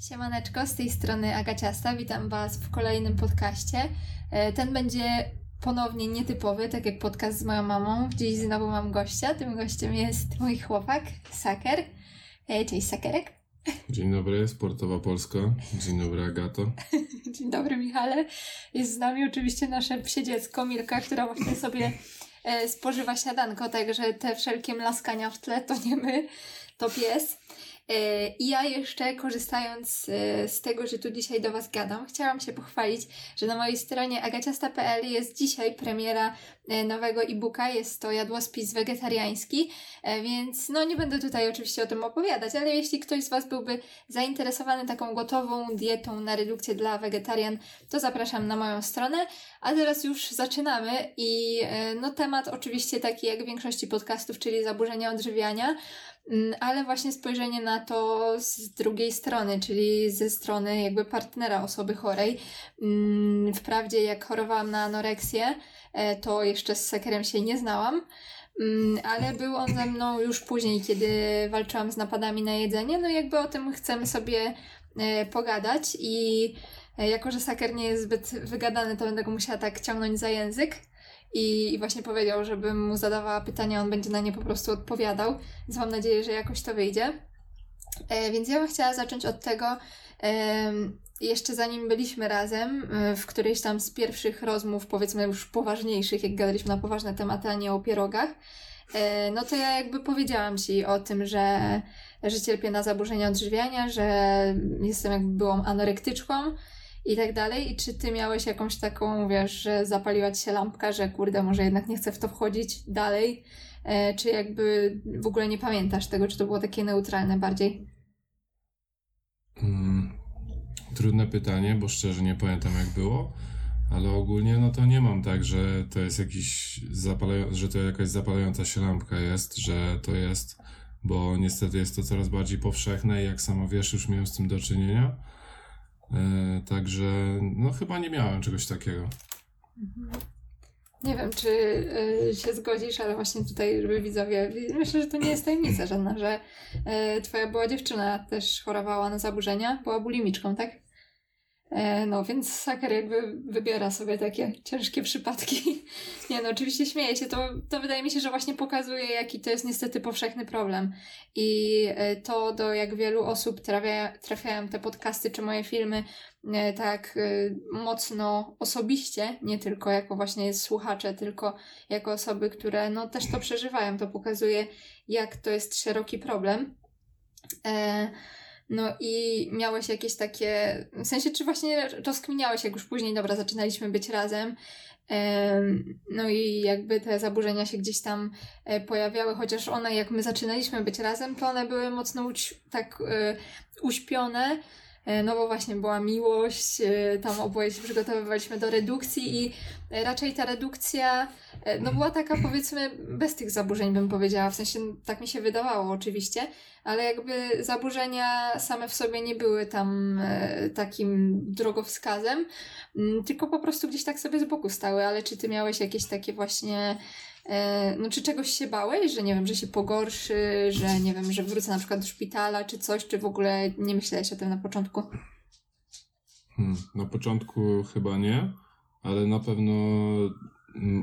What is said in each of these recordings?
Siemaneczko, z tej strony Agaciasta, witam Was w kolejnym podcaście. E, ten będzie ponownie nietypowy, tak jak podcast z moją mamą. Dziś znowu mam gościa, tym gościem jest mój chłopak, Saker. E, cześć Sakerek. Dzień dobry, Sportowa Polska. Dzień dobry, Agato. Dzień dobry, Michale. Jest z nami oczywiście nasze psie dziecko, Milka, która właśnie sobie e, spożywa śniadanko, także te wszelkie mlaskania w tle to nie my, to pies. E, I ja jeszcze korzystając e, z tego, że tu dzisiaj do Was gadam, chciałam się pochwalić, że na mojej stronie agaciasta.pl jest dzisiaj premiera e, nowego e-booka. Jest to jadłospis wegetariański, więc no nie będę tutaj oczywiście o tym opowiadać, ale jeśli ktoś z Was byłby zainteresowany taką gotową dietą na redukcję dla wegetarian, to zapraszam na moją stronę. A teraz już zaczynamy i no temat oczywiście taki jak w większości podcastów, czyli zaburzenia odżywiania. Mm, ale właśnie spojrzenie na to z drugiej strony, czyli ze strony jakby partnera osoby chorej. Mm, wprawdzie jak chorowałam na anoreksję, e, to jeszcze z Sekerem się nie znałam, mm, ale był on ze mną już później, kiedy walczyłam z napadami na jedzenie. No jakby o tym chcemy sobie e, pogadać i e, jako, że Saker nie jest zbyt wygadany, to będę go musiała tak ciągnąć za język i, właśnie powiedział, żebym mu zadawała pytania, on będzie na nie po prostu odpowiadał, więc mam nadzieję, że jakoś to wyjdzie. E, więc ja bym chciała zacząć od tego, jeszcze zanim byliśmy razem, e, w którejś tam z pierwszych rozmów, powiedzmy już poważniejszych, jak gadaliśmy na poważne tematy, a nie o pierogach, e, no to ja jakby powiedziałam Ci o tym, że, że cierpię na zaburzenia odżywiania, że jestem jakby byłą anorektyczką, i tak dalej. I czy ty miałeś jakąś taką, wiesz, że zapaliła ci się lampka, że kurde, może jednak nie chcę w to wchodzić dalej? E, czy jakby w ogóle nie pamiętasz tego, czy to było takie neutralne bardziej? Hmm, trudne pytanie, bo szczerze nie pamiętam jak było, ale ogólnie no to nie mam tak, że to jest jakiś zapalają, że to jakaś zapalająca się lampka jest, że to jest, bo niestety jest to coraz bardziej powszechne i jak sama wiesz, już miałem z tym do czynienia E, także no chyba nie miałem czegoś takiego. Nie wiem, czy y, się zgodzisz, ale właśnie tutaj, żeby widzowie, myślę, że to nie jest tajemnica żadna, że y, twoja była dziewczyna też chorowała na zaburzenia, była bulimiczką, tak? E, no, więc Saker jakby wybiera sobie takie ciężkie przypadki. Nie no, oczywiście śmieję się. To, to wydaje mi się, że właśnie pokazuje, jaki to jest niestety powszechny problem. I e, to, do jak wielu osób trafia, trafiają te podcasty czy moje filmy e, tak mocno osobiście, nie tylko jako właśnie słuchacze, tylko jako osoby, które no też to przeżywają. To pokazuje, jak to jest szeroki problem. E, no i miałeś jakieś takie, w sensie, czy właśnie rozkminiałeś, jak już później, dobra, zaczynaliśmy być razem, no i jakby te zaburzenia się gdzieś tam e, pojawiały, chociaż one, jak my zaczynaliśmy być razem, to one były mocno tak e, uśpione, no bo właśnie była miłość, e, tam oboje się przygotowywaliśmy do redukcji i e, raczej ta redukcja, no była taka powiedzmy bez tych zaburzeń bym powiedziała, w sensie tak mi się wydawało oczywiście, ale jakby zaburzenia same w sobie nie były tam takim drogowskazem, tylko po prostu gdzieś tak sobie z boku stały, ale czy ty miałeś jakieś takie właśnie E, no czy czegoś się bałeś, że nie wiem, że się pogorszy, że nie wiem, że wrócę na przykład do szpitala, czy coś, czy w ogóle nie myślałeś o tym na początku? Hmm, na początku chyba nie, ale na pewno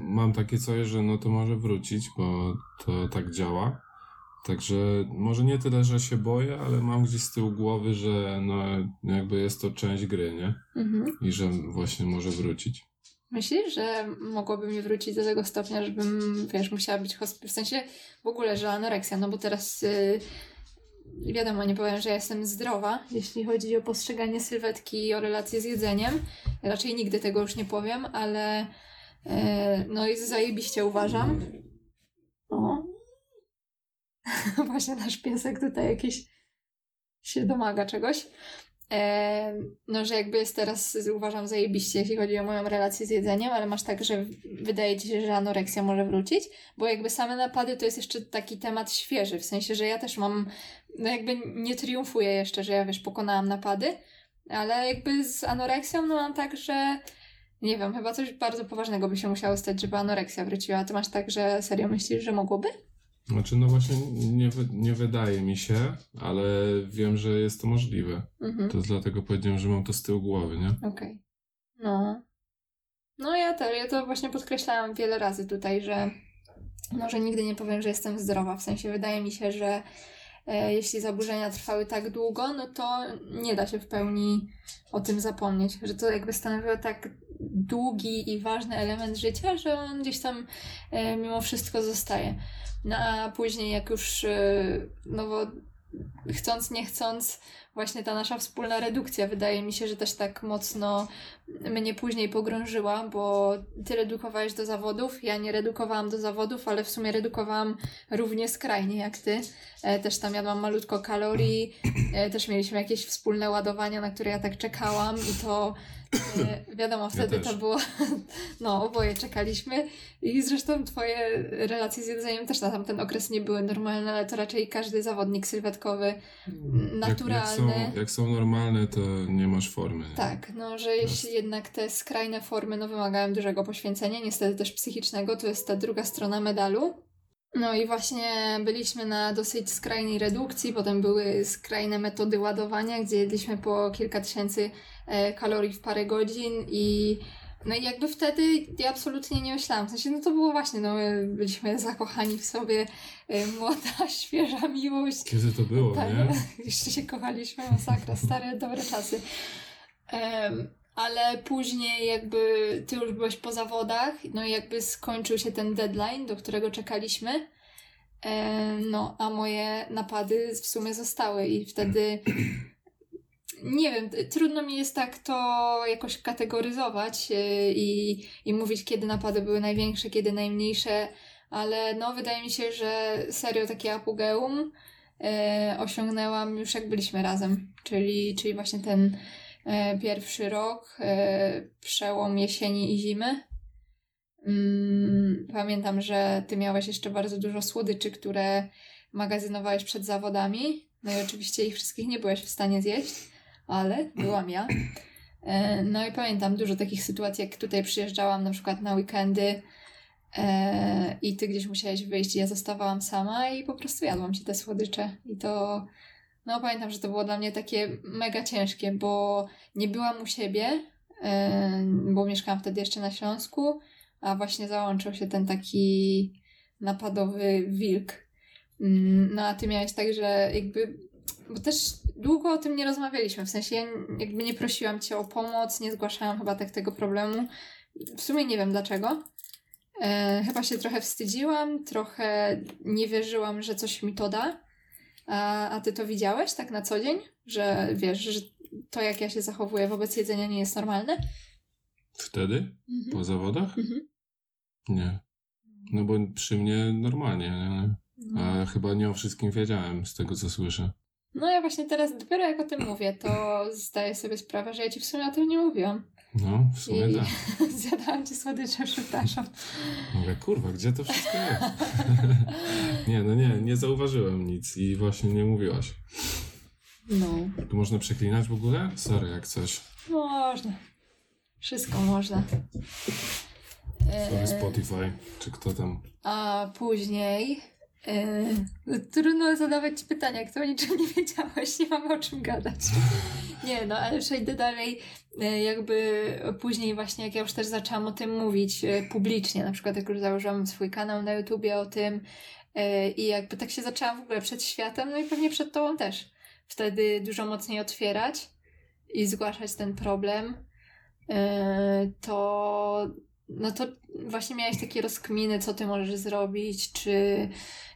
mam takie coś, że no to może wrócić, bo to tak działa. Także może nie tyle, że się boję, ale mam gdzieś z tyłu głowy, że no jakby jest to część gry, nie? Mhm. I że właśnie może wrócić. Myślisz, że mogłoby mi wrócić do tego stopnia, żebym, wiesz, musiała być w sensie w ogóle, że anoreksja, no bo teraz yy, wiadomo, nie powiem, że jestem zdrowa, jeśli chodzi o postrzeganie sylwetki i o relacje z jedzeniem. Raczej nigdy tego już nie powiem, ale yy, no i zajebiście uważam. O. Właśnie nasz piesek tutaj jakiś się domaga czegoś no, że jakby jest teraz, uważam, zajebiście, jeśli chodzi o moją relację z jedzeniem, ale masz tak, że wydaje ci się, że anoreksja może wrócić, bo jakby same napady to jest jeszcze taki temat świeży, w sensie, że ja też mam, no jakby nie triumfuję jeszcze, że ja wiesz, pokonałam napady, ale jakby z anoreksją, no mam tak, że nie wiem, chyba coś bardzo poważnego by się musiało stać, żeby anoreksja wróciła. Ty masz tak, że serio myślisz, że mogłoby? Znaczy, no właśnie nie, nie wydaje mi się, ale wiem, że jest to możliwe. Mhm. To dlatego powiedziałem, że mam to z tyłu głowy, nie? Okej. No. No ja to, ja to właśnie podkreślałam wiele razy tutaj, że może nigdy nie powiem, że jestem zdrowa. W sensie wydaje mi się, że jeśli zaburzenia trwały tak długo, no to nie da się w pełni o tym zapomnieć. Że to jakby stanowiło tak długi i ważny element życia, że on gdzieś tam e, mimo wszystko zostaje. No a później jak już e, no chcąc, nie chcąc, właśnie ta nasza wspólna redukcja wydaje mi się, że też tak mocno mnie później pogrążyła, bo ty redukowałeś do zawodów, ja nie redukowałam do zawodów, ale w sumie redukowałam równie skrajnie jak ty. E, też tam jadłam malutko kalorii, e, też mieliśmy jakieś wspólne ładowania, na które ja tak czekałam i to e, wiadomo, wtedy też. to było, no oboje czekaliśmy i zresztą twoje relacje z jedzeniem też na tamten okres nie były normalne, ale to raczej każdy zawodnik sylwetkowy naturalny. Jak, jak, są, jak są normalne, to nie masz formy. Nie? Tak, no że jeśli jednak te skrajne formy no, wymagają dużego poświęcenia, niestety też psychicznego, to jest ta druga strona medalu. No i właśnie byliśmy na dosyć skrajnej redukcji, potem były skrajne metody ładowania, gdzie jedliśmy po kilka tysięcy e, kalorii w parę godzin i no i jakby wtedy ja absolutnie nie myślałam. W sensie, no to było właśnie, no my byliśmy zakochani w sobie, e, młoda, świeża miłość. Kiedy to było, Tak, nie? jeszcze się kochaliśmy, masakra, stare, dobre czasy. Em, ale później jakby ty już byłeś po zawodach, no i jakby skończył się ten deadline, do którego czekaliśmy. Em, no, a moje napady w sumie zostały i wtedy nie wiem, trudno mi jest tak to jakoś kategoryzować yy, i, i mówić, kiedy napady były największe, kiedy najmniejsze, ale no wydaje mi się, że serio takie apogeum e, osiągnęłam już jak byliśmy razem, czyli, czyli właśnie ten e, pierwszy rok, e, przełom jesieni i zimy. Mm, pamiętam, że ty miałeś jeszcze bardzo dużo słodyczy, które magazynowałeś przed zawodami. No i oczywiście ich wszystkich nie byłeś w stanie zjeść, ale byłam ja. E, No i pamiętam dużo takich sytuacji, jak tutaj przyjeżdżałam na przykład na weekendy e, i ty gdzieś musiałeś wyjść ja zostawałam sama i po prostu jadłam ci te słodycze. I to, no pamiętam, że to było dla mnie takie mega ciężkie, bo nie byłam u siebie, e, bo mieszkałam wtedy jeszcze na Śląsku, a właśnie załączył się ten taki napadowy wilk. Mm, No a ty miałeś tak, że jakby, bo też długo o tym nie rozmawialiśmy, w sensie ja jakby nie prosiłam cię o pomoc, nie zgłaszałam chyba tak tego problemu. W sumie nie wiem dlaczego. E, chyba się trochę wstydziłam, trochę nie wierzyłam, że coś mi to da. A, a ty to widziałeś tak na co dzień? Że wiesz, że to jak ja się zachowuję wobec jedzenia nie jest normalne? Wtedy? Mhm. Po zawodach? Mhm. Nie. No bo przy mnie normalnie, nie? No. A chyba nie o wszystkim wiedziałem z tego, co słyszę. No ja właśnie teraz, dopiero jak o tym mówię, to zdaję sobie sprawę, że ja ci w sumie o tym nie mówiłam. No, w sumie I tak. zjadałam ci słodycze, przepraszam. Mówię, kurwa, gdzie to wszystko jest? nie, no nie, nie zauważyłem nic i właśnie nie mówiłaś. No. Tu można przeklinać w ogóle? Sorry, jak coś. Można. Wszystko można. Sorry, E, Spotify, czy kto tam. A później e, trudno zadawać ci pytania, o niczym nie wiedziałeś, nie mamy o czym gadać. Nie, no ale przejdę dalej. E, jakby później właśnie, jak ja już też zaczęłam o tym mówić e, publicznie, na przykład jak już założyłam swój kanał na YouTubie o tym i jakby tak się zaczęłam w ogóle przed światem, no i pewnie przed tobą też. Wtedy dużo mocniej otwierać i zgłaszać ten problem, to no to właśnie miałeś takie rozkminy, co ty możesz zrobić, czy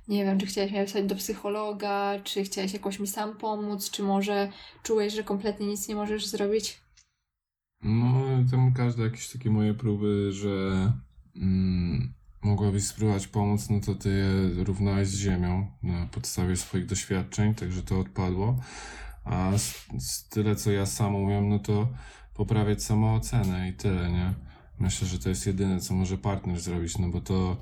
nie wiem, czy chciałeś mnie wysłać do psychologa, czy chciałeś jakoś mi sam pomóc, czy może czułeś, że kompletnie nic nie możesz zrobić? No, tam każde jakieś takie moje próby, że mm, mogłabyś spróbować pomóc, no to ty je równałeś z ziemią na podstawie swoich doświadczeń, także to odpadło. A z, z tyle, co ja sam umiem, no to poprawiać samoocenę i tyle, nie? Myślę, że to jest jedyne, co może partner zrobić, no bo to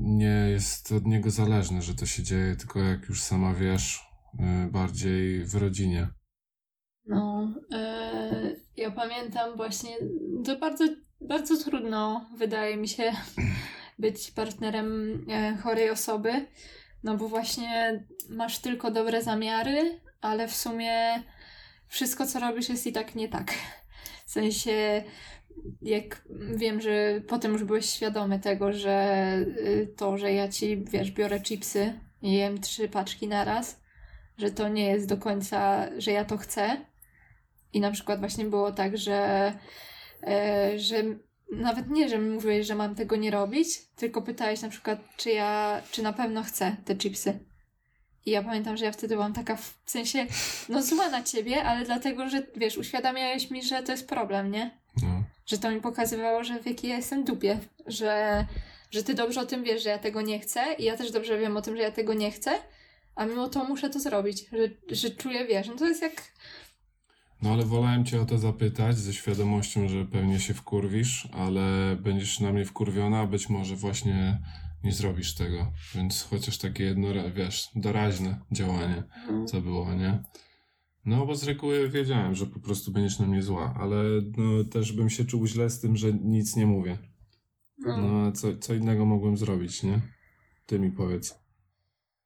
nie jest od niego zależne, że to się dzieje, tylko jak już sama wiesz, yy, bardziej w rodzinie. No, e, ja pamiętam właśnie, to bardzo, bardzo trudno, wydaje mi się, być partnerem chorej osoby, no bo właśnie masz tylko dobre zamiary, ale w sumie wszystko, co robisz, jest i tak nie tak. W sensie, jak wiem, że potem już byłeś świadomy tego, że y, to, że ja ci, wiesz, biorę chipsy i jem trzy paczki naraz, że to nie jest do końca, że ja to chcę. I na przykład właśnie było tak, że, e, że nawet nie, że mówiłeś, że mam tego nie robić, tylko pytałeś na przykład, czy ja, czy na pewno chcę te chipsy. I ja pamiętam, że ja wtedy byłam taka w sensie, no zła na ciebie, ale dlatego, że wiesz, uświadamiałeś mi, że to jest problem, nie? No. Że to mi pokazywało, że w jakiej ja jestem dupie, że, że ty dobrze o tym wiesz, że ja tego nie chcę i ja też dobrze wiem o tym, że ja tego nie chcę, a mimo to muszę to zrobić, że, że czuję, wiesz, no to jest jak, No ale wolałem cię o to zapytać ze świadomością, że pewnie się wkurwisz, ale będziesz na mnie wkurwiona, a być może właśnie nie zrobisz tego. Więc chociaż takie jedno, wiesz, doraźne działanie, co było, nie? No bo z reguły wiedziałem, że po prostu będziesz na mnie zła, ale no, też bym się czuł źle z tym, że nic nie mówię. no, No a co, co innego mogłem zrobić, nie? Ty mi powiedz.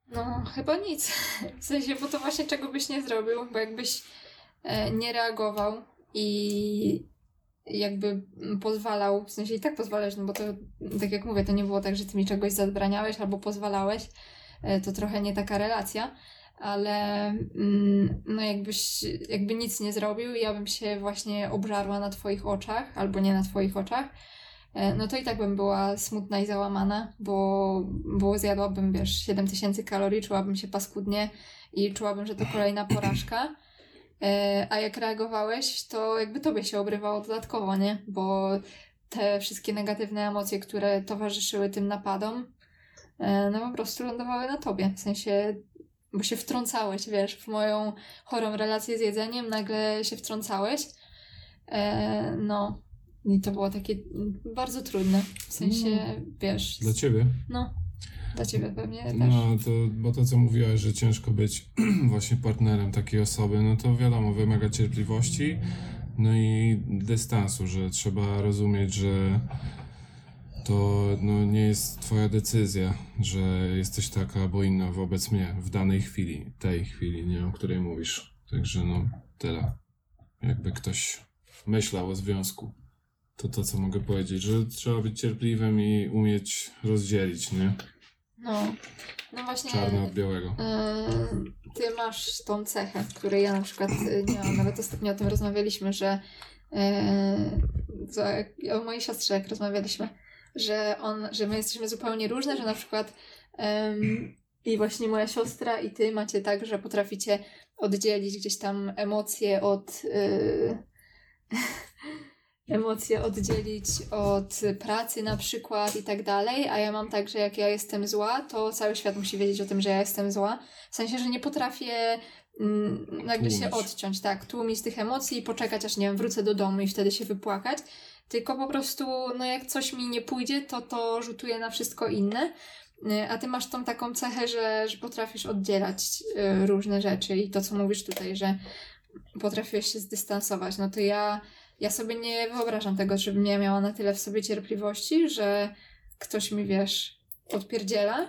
no chyba nic. W sensie, bo to właśnie czego byś nie zrobił, bo jakbyś e, nie reagował i jakby pozwalał, w sensie i tak pozwalałeś, no bo to, tak jak mówię, to nie było tak, że ty mi czegoś zabraniałeś albo pozwalałeś, e, to trochę nie taka relacja, ale mm, no jakbyś jakby nic nie zrobił i ja bym się właśnie obżarła na twoich oczach, albo nie na twoich oczach, e, no to i tak bym była smutna i załamana, bo, bo zjadłabym, wiesz, 7000 kalorii, czułabym się paskudnie i czułabym, że to kolejna porażka. E, A jak reagowałeś, to jakby tobie się obrywało dodatkowo, nie? Bo te wszystkie negatywne emocje, które towarzyszyły tym napadom, e, no po prostu lądowały na tobie. W sensie, bo się wtrącałeś, wiesz, w moją chorą relację z jedzeniem, nagle się wtrącałeś. E, No. I to było takie bardzo trudne. W sensie, wiesz, Dla ciebie? no, dla ciebie pewnie też. No, to, bo to co mówiłaś, że ciężko być właśnie partnerem takiej osoby, no to wiadomo, wymaga cierpliwości, no i dystansu, że trzeba rozumieć, że to no, nie jest twoja decyzja, że jesteś taka albo inna wobec mnie w danej chwili, tej chwili, nie o której mówisz. Także no, tyle. Jakby ktoś myślał o związku, to to co mogę powiedzieć, że trzeba być cierpliwym i umieć rozdzielić, nie? No, no właśnie. Czarne od białego. Ym, Ty masz tą cechę, której ja na przykład y, nie mam. Nawet ostatnio o tym rozmawialiśmy, że yy, o mojej siostrze jak rozmawialiśmy, że on, że my jesteśmy zupełnie różne, że na przykład ym, i właśnie moja siostra i ty macie tak, że potraficie oddzielić gdzieś tam emocje od yy, emocje oddzielić od pracy na przykład i tak dalej, a ja mam tak, że jak ja jestem zła, to cały świat musi wiedzieć o tym, że ja jestem zła. W sensie, że nie potrafię mm, się Tłumić. odciąć, tak, tłumić tych emocji i poczekać, aż nie wiem, wrócę do domu i wtedy się wypłakać. Tylko po prostu, no jak coś mi nie pójdzie, to to rzutuje na wszystko inne. Y, A ty masz tą taką cechę, że, że potrafisz oddzielać y, różne rzeczy i to, co mówisz tutaj, że potrafiłeś się zdystansować. No to ja, ja sobie nie wyobrażam tego, żebym ja miała na tyle w sobie cierpliwości, że ktoś mi, wiesz, odpierdziela,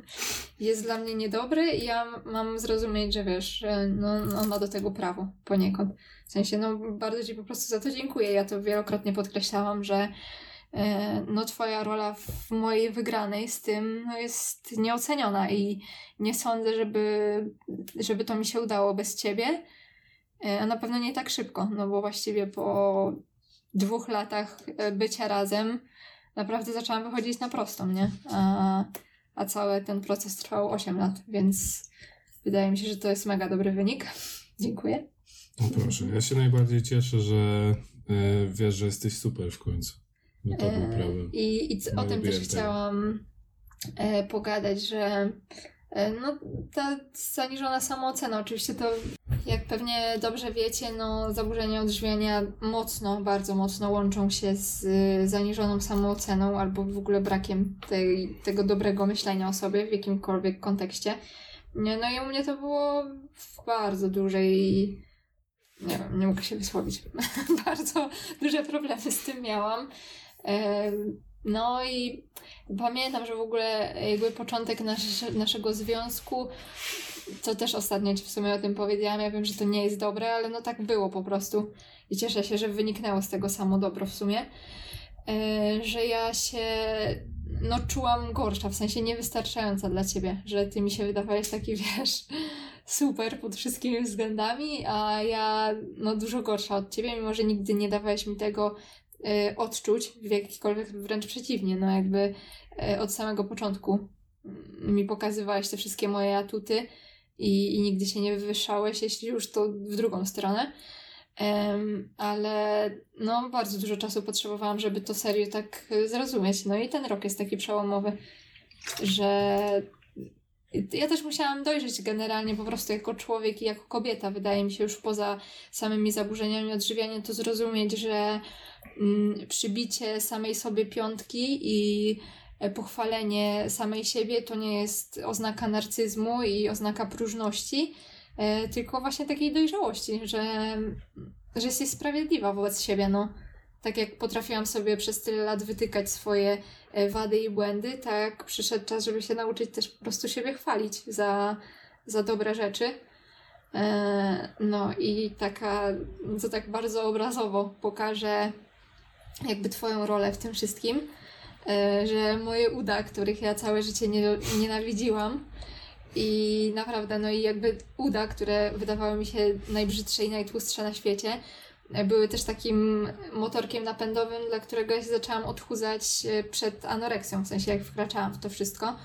jest dla mnie niedobry i ja mam zrozumieć, że wiesz, że no, on ma do tego prawo poniekąd. W sensie, no bardzo Ci po prostu za to dziękuję. Ja to wielokrotnie podkreślałam, że e, no twoja rola w mojej wygranej z tym no, jest nieoceniona i nie sądzę, żeby, żeby to mi się udało bez ciebie. E, A na pewno nie tak szybko, no bo właściwie po dwóch latach e, bycia razem naprawdę zaczęłam wychodzić na prostą, nie? A, a cały ten proces trwał 8 lat, więc wydaje mi się, że to jest mega dobry wynik. Dziękuję. No proszę, ja się najbardziej cieszę, że e, wiesz, że jesteś super w końcu. No to był E, problem. I, i o tym też chciałam e, pogadać, że no, ta zaniżona samoocena, oczywiście to jak pewnie dobrze wiecie, no zaburzenia odżywiania mocno, bardzo mocno łączą się z e, zaniżoną samooceną albo w ogóle brakiem tej, tego dobrego myślenia o sobie w jakimkolwiek kontekście. No i u mnie to było w bardzo dużej nie wiem, nie mogę się wysłowić. bardzo duże problemy z tym miałam. No i pamiętam, że w ogóle jakby początek nasz, naszego związku, to też ostatnio Ci w sumie o tym powiedziałam, ja wiem, że to nie jest dobre, ale no tak było po prostu. I cieszę się, że wyniknęło z tego samo dobro w sumie, e, że ja się no czułam gorsza, w sensie niewystarczająca dla Ciebie, że Ty mi się wydawałeś taki, wiesz, super pod wszystkimi względami, a ja no dużo gorsza od Ciebie, mimo że nigdy nie dawałeś mi tego odczuć w jakikolwiek, wręcz przeciwnie, no jakby y, od samego początku mm, mi pokazywałeś te wszystkie moje atuty i, i nigdy się nie wywyższałeś, jeśli już to w drugą stronę. Em, ale no, bardzo dużo czasu potrzebowałam, żeby to serio tak y, zrozumieć. No i ten rok jest taki przełomowy, że ja też musiałam dojrzeć generalnie po prostu jako człowiek i jako kobieta. Wydaje mi się już poza samymi zaburzeniami odżywiania to zrozumieć, że mm, przybicie samej sobie piątki i e, pochwalenie samej siebie to nie jest oznaka narcyzmu i oznaka próżności, e, tylko właśnie takiej dojrzałości, że, że jesteś sprawiedliwa wobec siebie, no. Tak jak potrafiłam sobie przez tyle lat wytykać swoje e, wady i błędy, tak przyszedł czas, żeby się nauczyć też po prostu siebie chwalić za, za dobre rzeczy. E, No i taka, to tak bardzo obrazowo pokażę jakby Twoją rolę w tym wszystkim, e, że moje uda, których ja całe życie nie, nienawidziłam i naprawdę, no i jakby uda, które wydawały mi się najbrzydsze i najtłustsze na świecie, były też takim motorkiem napędowym, dla którego ja się zaczęłam odchudzać e, przed anoreksją, w sensie jak wkraczałam w to wszystko.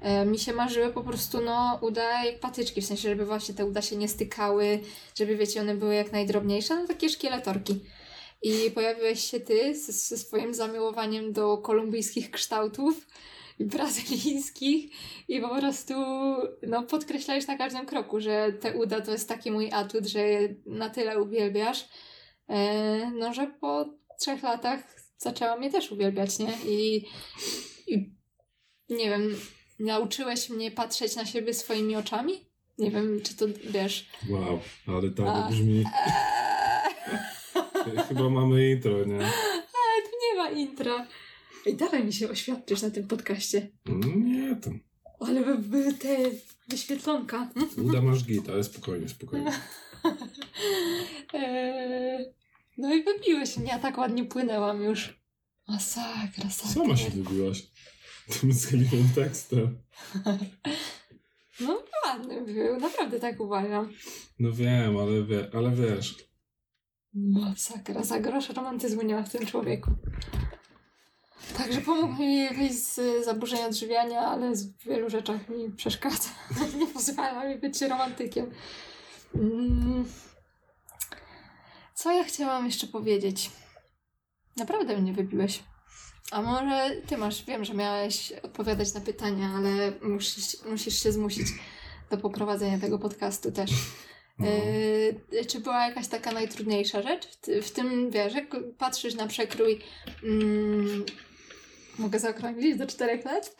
E, Mi się marzyły po prostu, no, uda jak patyczki, w sensie, żeby właśnie te uda się nie stykały, żeby, wiecie, one były jak najdrobniejsze, no takie szkieletorki. I pojawiłeś się ty ze, ze swoim zamiłowaniem do kolumbijskich kształtów brazylijskich i po prostu no, podkreślałeś na każdym kroku, że te uda to jest taki mój atut, że je na tyle uwielbiasz, no, że po trzech latach zaczęłam je też uwielbiać, nie? I, i nie wiem, nauczyłeś mnie patrzeć na siebie swoimi oczami? Nie wiem, czy to wiesz. Wow, ale tak A. brzmi. Chyba mamy intro, nie? Ale tu nie ma intra. Ej, dawaj mi się oświadczyć na tym podcaście. Mm, Nie, tam. Ale by, by te wyświetlonka. Uda masz git, ale spokojnie, spokojnie. Eee, no i wybiłeś mnie, ja tak ładnie płynęłam już. Masakra, sakra. Sama się wybiłaś. Tym zgaliłem tekstem. No ładny był, naprawdę tak uważam. No wiem, ale, wie, ale wiesz. Masakra, za grosz romantyzmu nie ma w tym człowieku. Także pomógł mi wyjść z zaburzeń odżywiania, ale w wielu rzeczach mi przeszkadza. Nie pozwala mi być romantykiem. Mm. Co ja chciałam jeszcze powiedzieć? Naprawdę mnie wybiłeś. A może ty masz, wiem, że miałeś odpowiadać na pytania, ale musisz, musisz się zmusić do poprowadzenia tego podcastu też. No. Yy, czy była jakaś taka najtrudniejsza rzecz? W, ty, w tym, wiesz, jak patrzysz na przekrój... Mm, mogę zaokrąglić do czterech lat?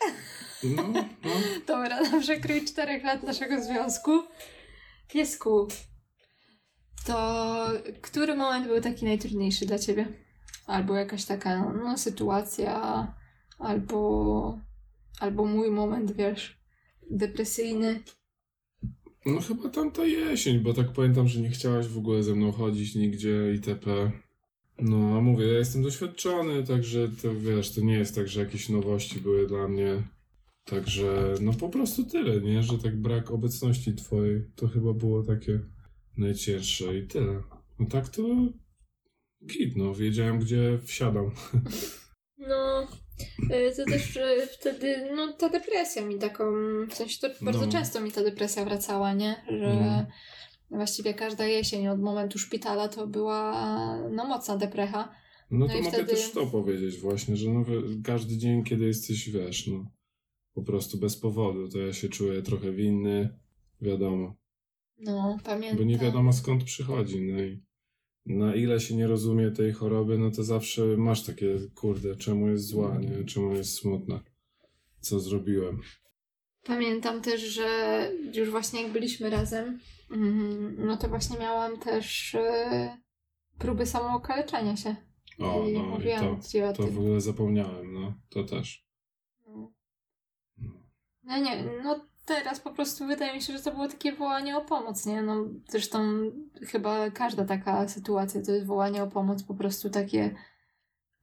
No, no. Dobra, na przekrój czterech lat naszego związku. Piesku, to który moment był taki najtrudniejszy dla ciebie? Albo jakaś taka no, sytuacja, albo, albo mój moment, wiesz, depresyjny. No chyba tamta jesień, bo tak pamiętam, że nie chciałaś w ogóle ze mną chodzić nigdzie itp. No, a mówię, ja jestem doświadczony, także to wiesz, to nie jest tak, że jakieś nowości były dla mnie. Także, no po prostu tyle, nie? Że tak brak obecności twojej, to chyba było takie najcięższe i tyle. No tak to git, no, wiedziałem gdzie wsiadam. No, y, to też y, wtedy, no ta depresja mi taką, w sensie to bardzo No. często mi ta depresja wracała, nie? Że Mhm. właściwie każda jesień od momentu szpitala to była no mocna deprecha. No No to mogę wtedy- też to powiedzieć właśnie, że no, każdy dzień, kiedy jesteś, wiesz, no po prostu bez powodu, to ja się czuję trochę winny, wiadomo, No, pamiętam. bo nie wiadomo skąd przychodzi, no i na ile się nie rozumie tej choroby, no to zawsze masz takie, kurde, czemu jest zła, nie, czemu jest smutna, co zrobiłem. Pamiętam też, że już właśnie jak byliśmy razem, mm, no to właśnie miałam też y, próby samookaleczenia się. O, I no i to, to w ogóle zapomniałem, no. To też. No. Nie, no teraz po prostu wydaje mi się, że to było takie wołanie o pomoc, nie? No zresztą chyba każda taka sytuacja to jest wołanie o pomoc, po prostu takie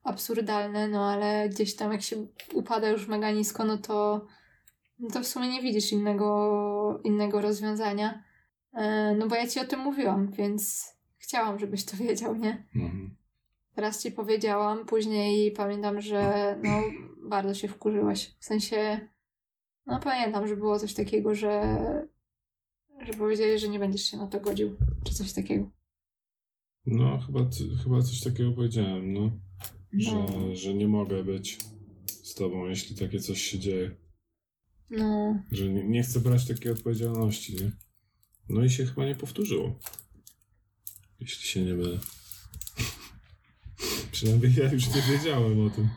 absurdalne, no ale gdzieś tam jak się upada już mega nisko, no to, no to w sumie nie widzisz innego, innego rozwiązania. E, No bo ja ci o tym mówiłam, więc chciałam, żebyś to wiedział, nie? Mhm. Teraz ci powiedziałam, później pamiętam, że no bardzo się wkurzyłaś. W sensie, no pamiętam, że było coś takiego, że, że powiedziałeś, że nie będziesz się na to godził, czy coś takiego. No, chyba, chyba coś takiego powiedziałem, no. Że, No. że nie mogę być z tobą, jeśli takie coś się dzieje. No, Że nie, nie chcę brać takiej odpowiedzialności, nie? No i się chyba nie powtórzyło. Jeśli się nie mylę. Przynajmniej ja już nie wiedziałem o tym.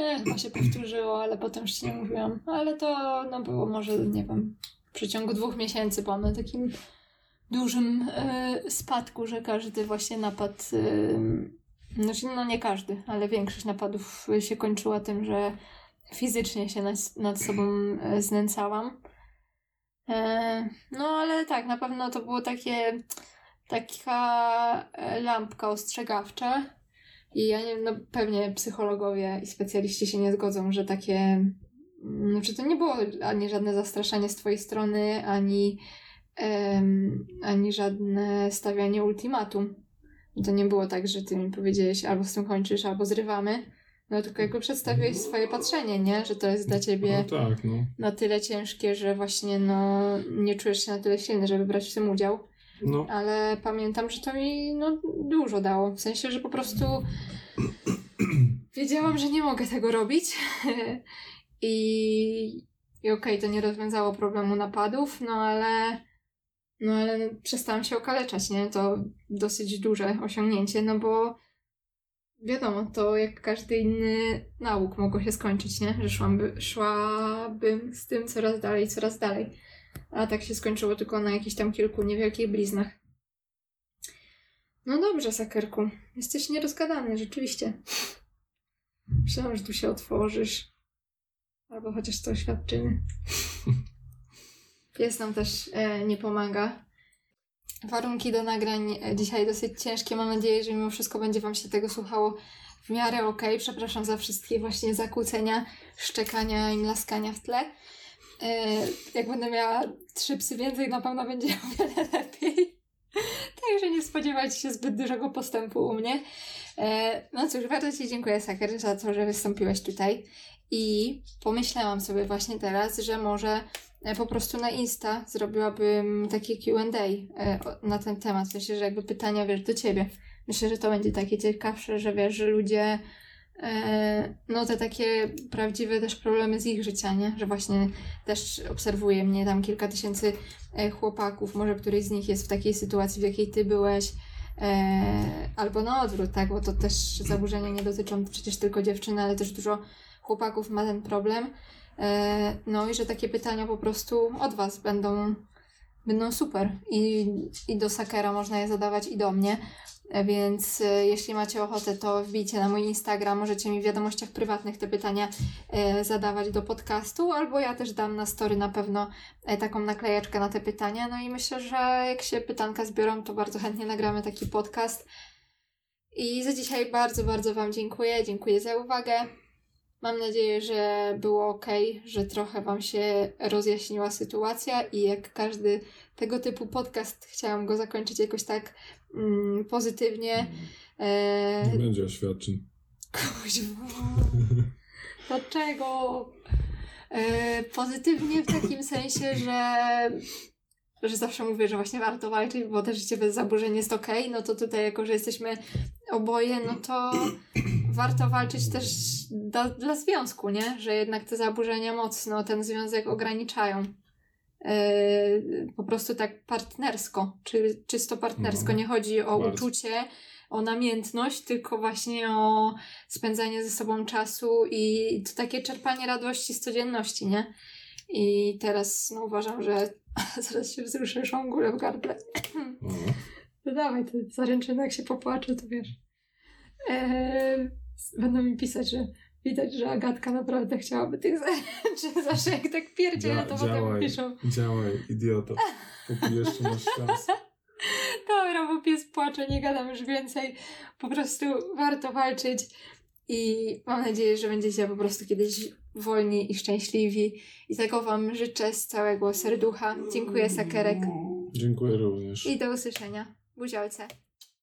Nie, chyba się powtórzyło, ale potem już ci nie mówiłam. Ale to no było może, nie wiem, w przeciągu dwóch miesięcy po na takim dużym e, spadku, że każdy właśnie napad, e, znaczy no nie każdy, ale większość napadów się kończyła tym, że fizycznie się nad, sobą e, znęcałam. No ale tak, na pewno to było takie taka lampka ostrzegawcza i ja nie no pewnie psychologowie i specjaliści się nie zgodzą, że takie znaczy to nie było ani żadne zastraszanie z twojej strony, ani em, ani żadne stawianie ultimatum. To nie było tak, że ty mi powiedziałeś albo z tym kończysz, albo zrywamy. No tylko jakby przedstawiłeś swoje patrzenie, nie? Że to jest dla ciebie No tak, no. na tyle ciężkie, że właśnie no nie czujesz się na tyle silny, żeby brać w tym udział. No, Ale pamiętam, że to mi no, dużo dało. W sensie, że po prostu wiedziałam, że nie mogę tego robić. I, i okej, to nie rozwiązało problemu napadów, no ale no ale przestałam się okaleczać, nie? To dosyć duże osiągnięcie, no bo wiadomo, to jak każdy inny nauk mogło się skończyć, nie? Że szłam, szłabym z tym coraz dalej, coraz dalej. A tak się skończyło tylko na jakichś tam kilku niewielkich bliznach. No dobrze, Sakerku. Jesteś nierozgadany, rzeczywiście. Myślałam, że tu się otworzysz. Albo chociaż to oświadczymy. Pies nam też e, nie pomaga. Warunki do nagrań e, dzisiaj dosyć ciężkie. Mam nadzieję, że mimo wszystko będzie Wam się tego słuchało w miarę okej. Przepraszam za wszystkie właśnie zakłócenia, szczekania i laskania w tle. E, jak będę miała trzy psy więcej, na pewno będzie o wiele lepiej. Także nie spodziewajcie się zbyt dużego postępu u mnie. E, no cóż, bardzo Ci dziękuję, Saker, za to, że wystąpiłeś tutaj. I pomyślałam sobie właśnie teraz, że może e, po prostu na Insta zrobiłabym takie Q&A na ten temat. Myślę, że jakby pytania, wiesz, do Ciebie. Myślę, że to będzie takie ciekawsze, że wiesz, że ludzie no te takie prawdziwe też problemy z ich życia, nie? Że właśnie też obserwuje mnie tam kilka tysięcy e, chłopaków, może któryś z nich jest w takiej sytuacji, w jakiej ty byłeś, e, albo na odwrót, tak? Bo to też zaburzenia nie dotyczą przecież tylko dziewczyny, ale też dużo chłopaków ma ten problem. E, no i że takie pytania po prostu od was będą, będą super. I, I do Sakera można je zadawać i do mnie. Więc e, jeśli macie ochotę, to wbijcie na mój Instagram, możecie mi w wiadomościach prywatnych te pytania e, zadawać do podcastu, albo ja też dam na story na pewno e, taką naklejeczkę na te pytania. No i myślę, że jak się pytanka zbiorą, to bardzo chętnie nagramy taki podcast. I za dzisiaj bardzo, bardzo Wam dziękuję. Dziękuję za uwagę. Mam nadzieję, że było ok, że trochę Wam się rozjaśniła sytuacja i jak każdy tego typu podcast, chciałam go zakończyć jakoś tak mm, pozytywnie. E, nie będzie oświadczeń. Kuźwa. Dlaczego? E, pozytywnie w takim sensie, że, że zawsze mówię, że właśnie warto walczyć, bo też życie bez zaburzeń jest okej, no to tutaj jako, że jesteśmy oboje, no to warto walczyć też dla, dla związku, nie? Że jednak te zaburzenia mocno ten związek ograniczają. E, po prostu tak partnersko, czy czysto partnersko. No, Nie chodzi o bardzo. uczucie, o namiętność, tylko właśnie o spędzanie ze sobą czasu i to takie czerpanie radości z codzienności, nie? I teraz no, uważam, że zaraz się wzruszę, mam górę w gardle. O, No dawaj, to zaręczyny, jak się popłaczę, to wiesz. Eee, będą mi pisać, że widać, że Agatka naprawdę chciałaby tych rzeczy. Zawsze jak tak pierdzielę, to Dzia- potem działaj. piszą. Działaj, idioto. Póki jeszcze masz szansę. Dobra, bo pies płacze, nie gadam już więcej. Po prostu warto walczyć i mam nadzieję, że będziecie po prostu kiedyś wolni i szczęśliwi. I tego Wam życzę z całego serducha. Dziękuję, Sakerek. Dziękuję również. I do usłyszenia. 不喜欢吃